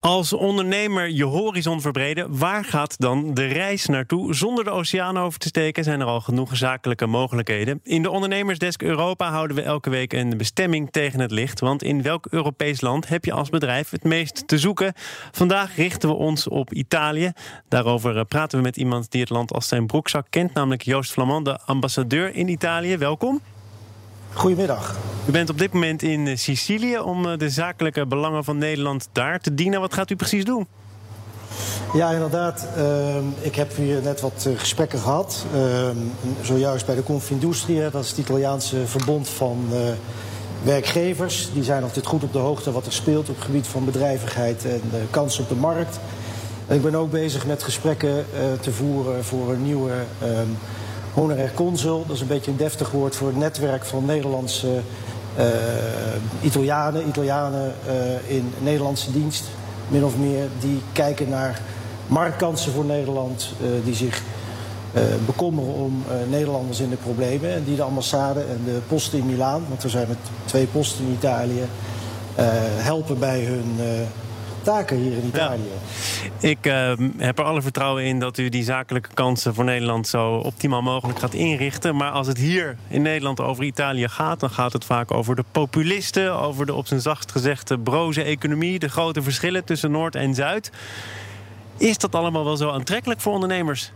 Als ondernemer je horizon verbreden, waar gaat dan de reis naartoe? Zonder de oceaan over te steken zijn er al genoeg zakelijke mogelijkheden. In de Ondernemersdesk Europa houden we elke week een bestemming tegen het licht. Want in welk Europees land heb je als bedrijf het meest te zoeken? Vandaag richten we ons op Italië. Daarover eh, praten we met iemand die het land als zijn broekzak kent, namelijk Joost Flamand, de ambassadeur in Italië. Welkom. Goedemiddag. U bent op dit moment in eh, Sicilië om eh, de zakelijke belangen van Nederland daar te dienen. Wat gaat u precies doen? Ja, inderdaad. Ehm, ik heb hier net wat eh, gesprekken gehad. Ehm, zojuist bij de Confindustria, dat is het Italiaanse verbond van werkgevers. Die zijn altijd goed op de hoogte wat er speelt op het gebied van bedrijvigheid en kansen op de markt. En ik ben ook bezig met gesprekken te voeren voor een nieuwe ehm, honorair consul. Dat is een beetje een deftig woord voor het netwerk van Nederlandse Italianen, Italianen uh, in Nederlandse dienst, min of meer, die kijken naar marktkansen voor Nederland, uh, die zich bekommeren om Nederlanders in de problemen en die de ambassade en de posten in Milaan, want er zijn met twee posten in Italië, helpen bij hun taken hier in Italië. Ik uh, heb er alle vertrouwen in dat u die zakelijke kansen voor Nederland zo optimaal mogelijk gaat inrichten. Maar als het hier in Nederland over Italië gaat, dan gaat het vaak over de populisten, over de op zijn zacht gezegde broze economie, de grote verschillen tussen Noord en Zuid. Is dat allemaal wel zo aantrekkelijk voor ondernemers?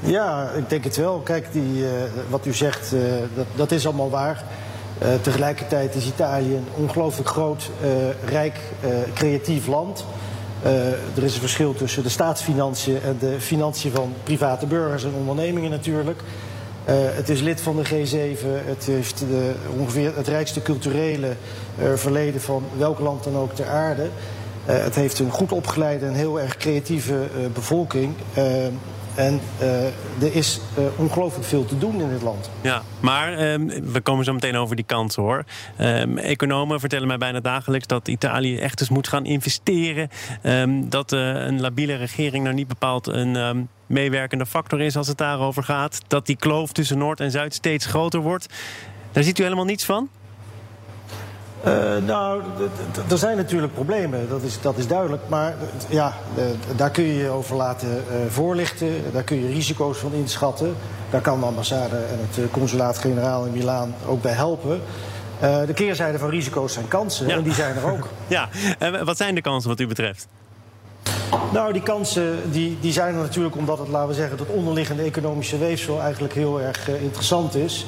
Ja, ik denk het wel. Kijk, die, uh, wat u zegt, uh, dat, dat is allemaal waar. Uh, tegelijkertijd is Italië een ongelooflijk groot, uh, rijk, uh, creatief land. er is een verschil tussen de staatsfinanciën en de financiën van private burgers en ondernemingen natuurlijk. het is lid van de G7. Het heeft de, ongeveer het rijkste culturele verleden van welk land dan ook ter aarde. het heeft een goed opgeleide en heel erg creatieve bevolking. En uh, er is uh, ongelooflijk veel te doen in dit land. Ja, maar um, we komen zo meteen over die kansen hoor. Um, economen vertellen mij bijna dagelijks dat Italië echt eens moet gaan investeren. Um, dat uh, een labiele regering nou niet bepaald een meewerkende factor is als het daarover gaat. Dat die kloof tussen Noord en Zuid steeds groter wordt. Daar ziet u helemaal niets van? Uh, nou, er zijn natuurlijk problemen, dat is, dat is duidelijk. Maar ja, daar kun je je over laten uh, voorlichten. Daar kun je risico's van inschatten. Daar kan de ambassade en het eh, consulaat-generaal in Milaan ook bij helpen. Uh, de keerzijde van risico's zijn kansen ja. en die zijn er ook. ja, en wat zijn de kansen wat u betreft? Nou, die kansen die, die zijn er natuurlijk omdat het, laten we zeggen, dat onderliggende economische weefsel eigenlijk heel erg interessant is.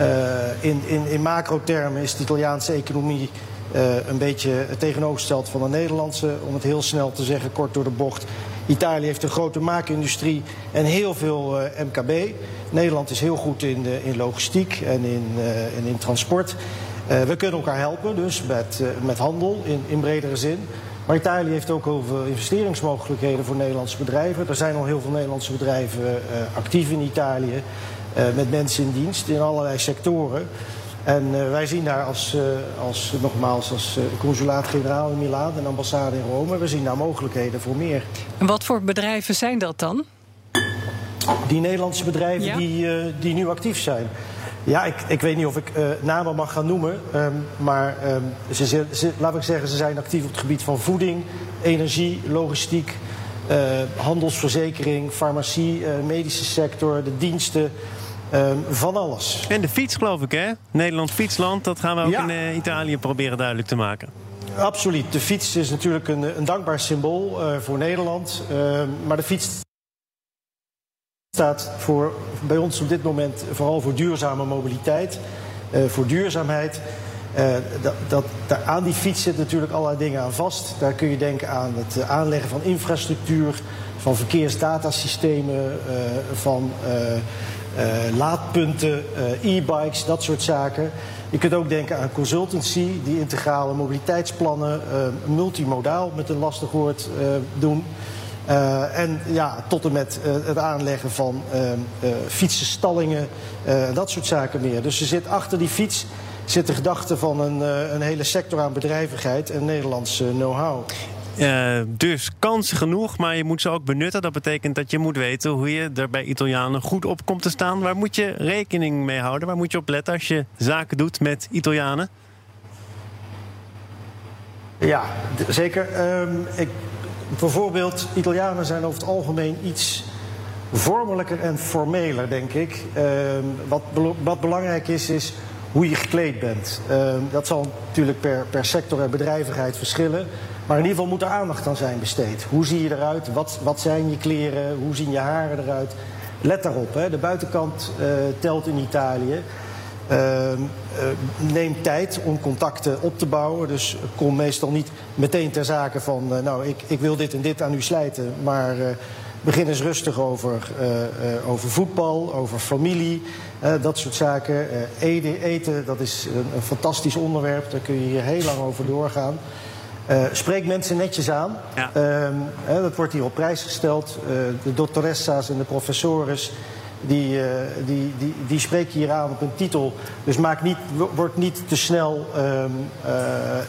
Uh, in, in, in macro-termen is de Italiaanse economie uh, een beetje tegenovergesteld van de Nederlandse. Om het heel snel te zeggen, kort door de bocht. Italië heeft een grote maakindustrie en heel veel uh, MKB. Nederland is heel goed in, in logistiek en in, in transport. we kunnen elkaar helpen, dus met, met handel in, in bredere zin. Maar Italië heeft ook heel veel investeringsmogelijkheden voor Nederlandse bedrijven. Er zijn al heel veel Nederlandse bedrijven actief in Italië. Uh, met mensen in dienst in allerlei sectoren. En uh, wij zien daar als, uh, als nogmaals, als consulaat-generaal in Milaan en ambassade in Rome, we zien daar mogelijkheden voor meer. En wat voor bedrijven zijn dat dan? Die Nederlandse bedrijven ja? die, die nu actief zijn. Ja, ik, ik weet niet of ik namen mag gaan noemen. Um, maar um, ze, ze, ze, laat ik zeggen, ze zijn actief op het gebied van voeding, energie, logistiek. Uh, handelsverzekering, farmacie, uh, medische sector, de diensten. Uh, van alles. En de fiets, geloof ik, hè? Nederland fietsland, dat gaan we ook ja. in uh, Italië proberen duidelijk te maken. Absoluut. De fiets is natuurlijk een, een dankbaar symbool uh, voor Nederland. maar de fiets staat voor, bij ons op dit moment vooral voor duurzame mobiliteit, voor duurzaamheid. Dat, dat, daar, aan die fiets zitten natuurlijk allerlei dingen aan vast. Daar kun je denken aan het aanleggen van infrastructuur, van verkeersdatasystemen, van uh, laadpunten, uh, e-bikes, dat soort zaken. Je kunt ook denken aan consultancy, die integrale mobiliteitsplannen, uh, multimodaal met een lastig woord doen. en ja, tot en met het aanleggen van fietsenstallingen, dat soort zaken meer. Dus er zit achter die fiets zit de gedachte van een, een hele sector aan bedrijvigheid en Nederlandse know-how. Uh, dus kansen genoeg, maar je moet ze ook benutten. Dat betekent dat je moet weten hoe je er bij Italianen goed op komt te staan. Waar moet je rekening mee houden? Waar moet je op letten als je zaken doet met Italianen? Ja, zeker. Ehm, ik, bijvoorbeeld, Italianen zijn over het algemeen iets vormelijker en formeler, denk ik. Ehm, wat, wat, belangrijk is, is hoe je gekleed bent. Ehm, dat zal natuurlijk per, per sector en bedrijvigheid verschillen. Maar in ieder geval moet er aandacht aan zijn besteed. Hoe zie je eruit? Wat, wat zijn je kleren? Hoe zien je haren eruit? Let daarop, hè. de buitenkant uh, telt in Italië. Uh, neem tijd om contacten op te bouwen. Dus kom meestal niet meteen ter zake van... Uh, nou, ik, ik wil dit en dit aan u slijten. Maar begin eens rustig over, over voetbal, over familie. dat soort zaken. eten, eten, dat is een, een fantastisch onderwerp. Daar kun je hier heel lang over doorgaan. Uh, spreek mensen netjes aan. Ja. Uh, hè, dat wordt hier op prijs gesteld. Uh, de doctoressa's en de professores die, die, die, die spreken hier aan op een titel. Dus maak niet, word niet te snel ehm,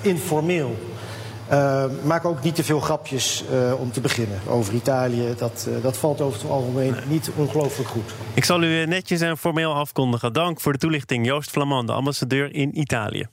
informeel. Ehm, maak ook niet te veel grapjes om te beginnen over Italië. Dat, dat valt over het algemeen niet ongelooflijk goed. Ik zal u netjes en formeel afkondigen. Dank voor de toelichting, Joost Flamand, de ambassadeur in Italië.